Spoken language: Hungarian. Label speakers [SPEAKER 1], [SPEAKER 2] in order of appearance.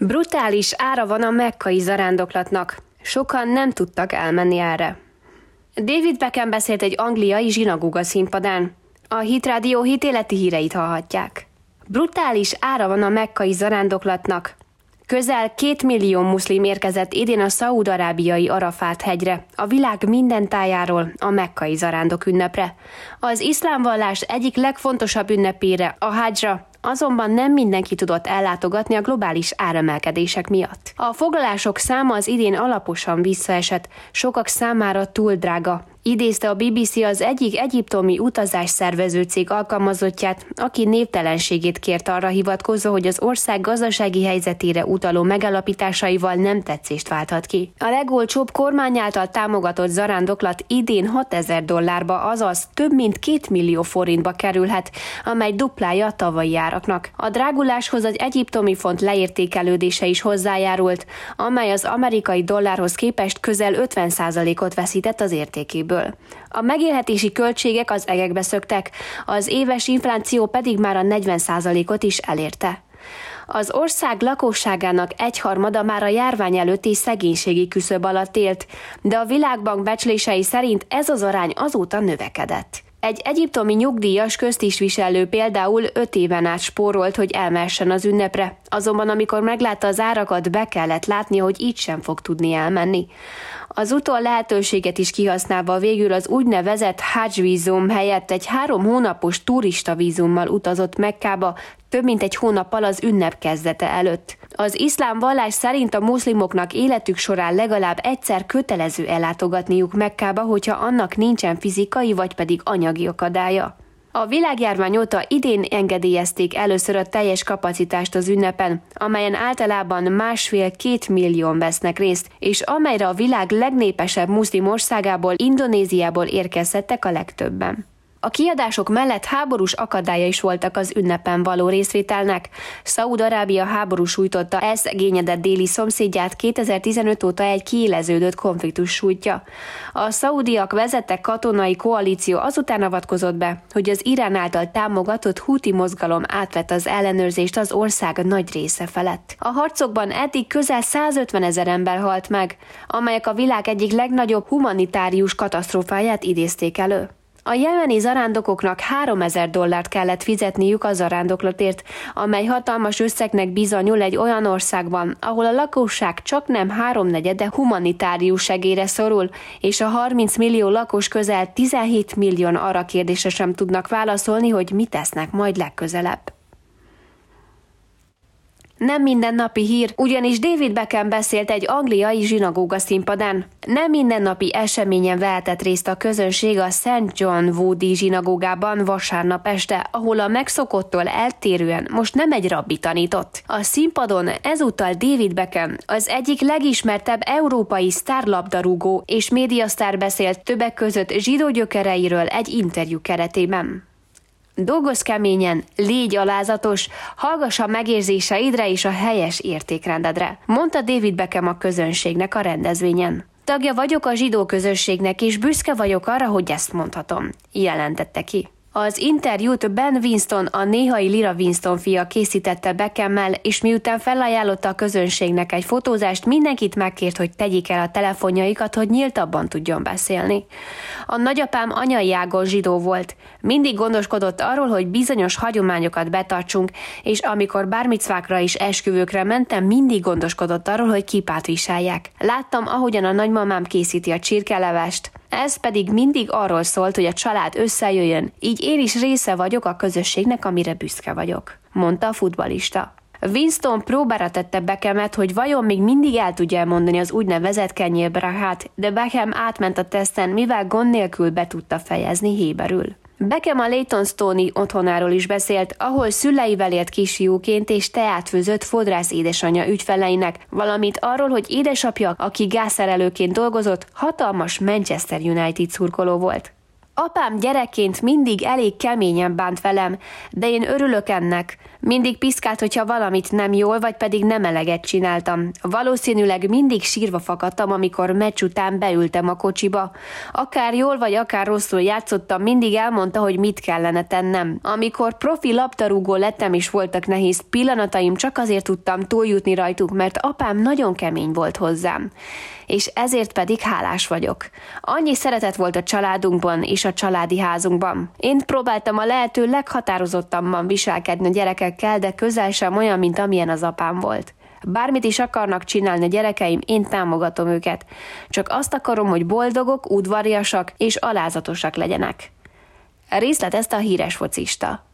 [SPEAKER 1] Brutális ára van a mekkai zarándoklatnak. Sokan nem tudtak elmenni erre. David Beckham beszélt egy angliai zsinagóga színpadán. A Hit Radio hitéleti híreit hallhatják. Brutális ára van a mekkai zarándoklatnak. Közel két millió muszlim érkezett idén a szaúd-arábiai Arafát hegyre, a világ minden tájáról, a mekkai zarándok ünnepre. Az iszlám vallás egyik legfontosabb ünnepére, a hajra, azonban nem mindenki tudott ellátogatni a globális áremelkedések miatt. A foglalások száma az idén alaposan visszaesett, sokak számára túl drága, Idézte a BBC az egyik egyiptomi szervező cég alkalmazottját, aki névtelenségét kért arra hivatkozva, hogy az ország gazdasági helyzetére utaló megalapításaival nem tetszést válthat ki. A legolcsóbb kormány által támogatott zarándoklat idén 6000 dollárba, azaz több mint 2 millió forintba kerülhet, amely duplája a tavalyi áraknak. A dráguláshoz az egyiptomi font leértékelődése is hozzájárult, amely az amerikai dollárhoz képest közel 50%-ot veszített az értékéből ebből. A megélhetési költségek az egekbe szöktek, az éves infláció pedig már a 40%-ot is elérte. Az ország lakosságának egyharmada már a járvány előtti szegénységi küszöb alatt élt, de a Világbank becslései szerint ez az arány azóta növekedett. Egy egyiptomi nyugdíjas köztisviselő például öt éven át spórolt, hogy elmessen az ünnepre, azonban amikor meglátta az árakat, be kellett látni, hogy így sem fog tudni elmenni. Az utol lehetőséget is kihasználva végül az úgynevezett Hajj vízum helyett egy három hónapos turista vízummal utazott Mekkába, több mint egy hónappal az ünnep kezdete előtt. Az iszlám vallás szerint a muszlimoknak életük során legalább egyszer kötelező ellátogatniuk Mekkába, hogyha annak nincsen fizikai vagy pedig anyagi akadálya. A világjárvány óta idén engedélyezték először a teljes kapacitást az ünnepen, amelyen általában másfél-két millióan vesznek részt, és amelyre a világ legnépesebb muszlim országából, Indonéziából érkezhettek a legtöbben. A kiadások mellett háborús akadálya is voltak az ünnepen való részvételnek. Szaúd-Arábia háború sújtotta elszegényedett déli szomszédját 2015 óta egy kiéleződött konfliktus sújtja. A szaudiak vezettek katonai koalíció azután avatkozott be, hogy az Irán által támogatott Houthi mozgalom átvett az ellenőrzést az ország nagy része felett. A harcokban eddig közel 150 ezer ember halt meg, amelyek a világ egyik legnagyobb humanitárius katasztrófáját idézték elő. A jemeni zarándokoknak 3000 dollárt kellett fizetniük a zarándoklatért, amely hatalmas összegnek bizonyul egy olyan országban, ahol a lakosság csak nem háromnegyede humanitárius segélyre szorul, és a 30 millió lakos közel 17 millió arra kérdése sem tudnak válaszolni, hogy mit tesznek majd legközelebb. Nem mindennapi hír, ugyanis David Beckham beszélt egy angliai zsinagóga színpadán. Nem mindennapi eseményen vehetett részt a közönség a St. John Woodi zsinagógában vasárnap este, ahol a megszokottól eltérően most nem egy rabbi tanított. A színpadon ezúttal David Beckham, az egyik legismertebb európai sztárlabdarúgó és médiasztár beszélt többek között zsidó gyökereiről egy interjú keretében. Dolgozz keményen, légy alázatos, hallgass a megérzéseidre és a helyes értékrendedre, mondta David Beckham a közönségnek a rendezvényen. Tagja vagyok a zsidó közösségnek, és büszke vagyok arra, hogy ezt mondhatom, jelentette ki. Az interjút Ben Winston, a néhai Lira Winston fia készítette Beckham-mel, és miután felajánlotta a közönségnek egy fotózást, mindenkit megkért, hogy tegyék el a telefonjaikat, hogy nyíltabban tudjon beszélni. A nagyapám anyai ágon zsidó volt. Mindig gondoskodott arról, hogy bizonyos hagyományokat betartsunk, és amikor bármicvákra is esküvőkre mentem, mindig gondoskodott arról, hogy kipát viselják. Láttam, ahogyan a nagymamám készíti a csirkelevest, ez pedig mindig arról szólt, hogy a család összejöjjön, így én is része vagyok a közösségnek, amire büszke vagyok, mondta a futbalista. Winston próbára tette Beckhamet, hogy vajon még mindig el tudja mondani az úgynevezett kenyérbrahát, de Beckham átment a teszten, mivel gond nélkül be tudta fejezni héberül. Beckham a Stony otthonáról is beszélt, ahol szüleivel élt kisfiúként és teát főzött fodrász édesanyja ügyfeleinek, valamint arról, hogy édesapja, aki gázszerelőként dolgozott, hatalmas Manchester United szurkoló volt. Apám gyerekként mindig elég keményen bánt velem, de én örülök ennek. Mindig piszkált, hogyha valamit nem jól, vagy pedig nem eleget csináltam. Valószínűleg mindig sírva fakadtam, amikor meccs után beültem a kocsiba. Akár jól vagy akár rosszul játszottam, mindig elmondta, hogy mit kellene tennem. Amikor profi labdarúgó lettem és voltak nehéz pillanataim, csak azért tudtam túljutni rajtuk, mert apám nagyon kemény volt hozzám és ezért pedig hálás vagyok. Annyi szeretet volt a családunkban és a családi házunkban. Én próbáltam a lehető leghatározottabban viselkedni a gyerekekkel, de közel sem olyan, mint amilyen az apám volt. Bármit is akarnak csinálni a gyerekeim, én támogatom őket. Csak azt akarom, hogy boldogok, udvariasak és alázatosak legyenek. Részlet ezt a híres focista.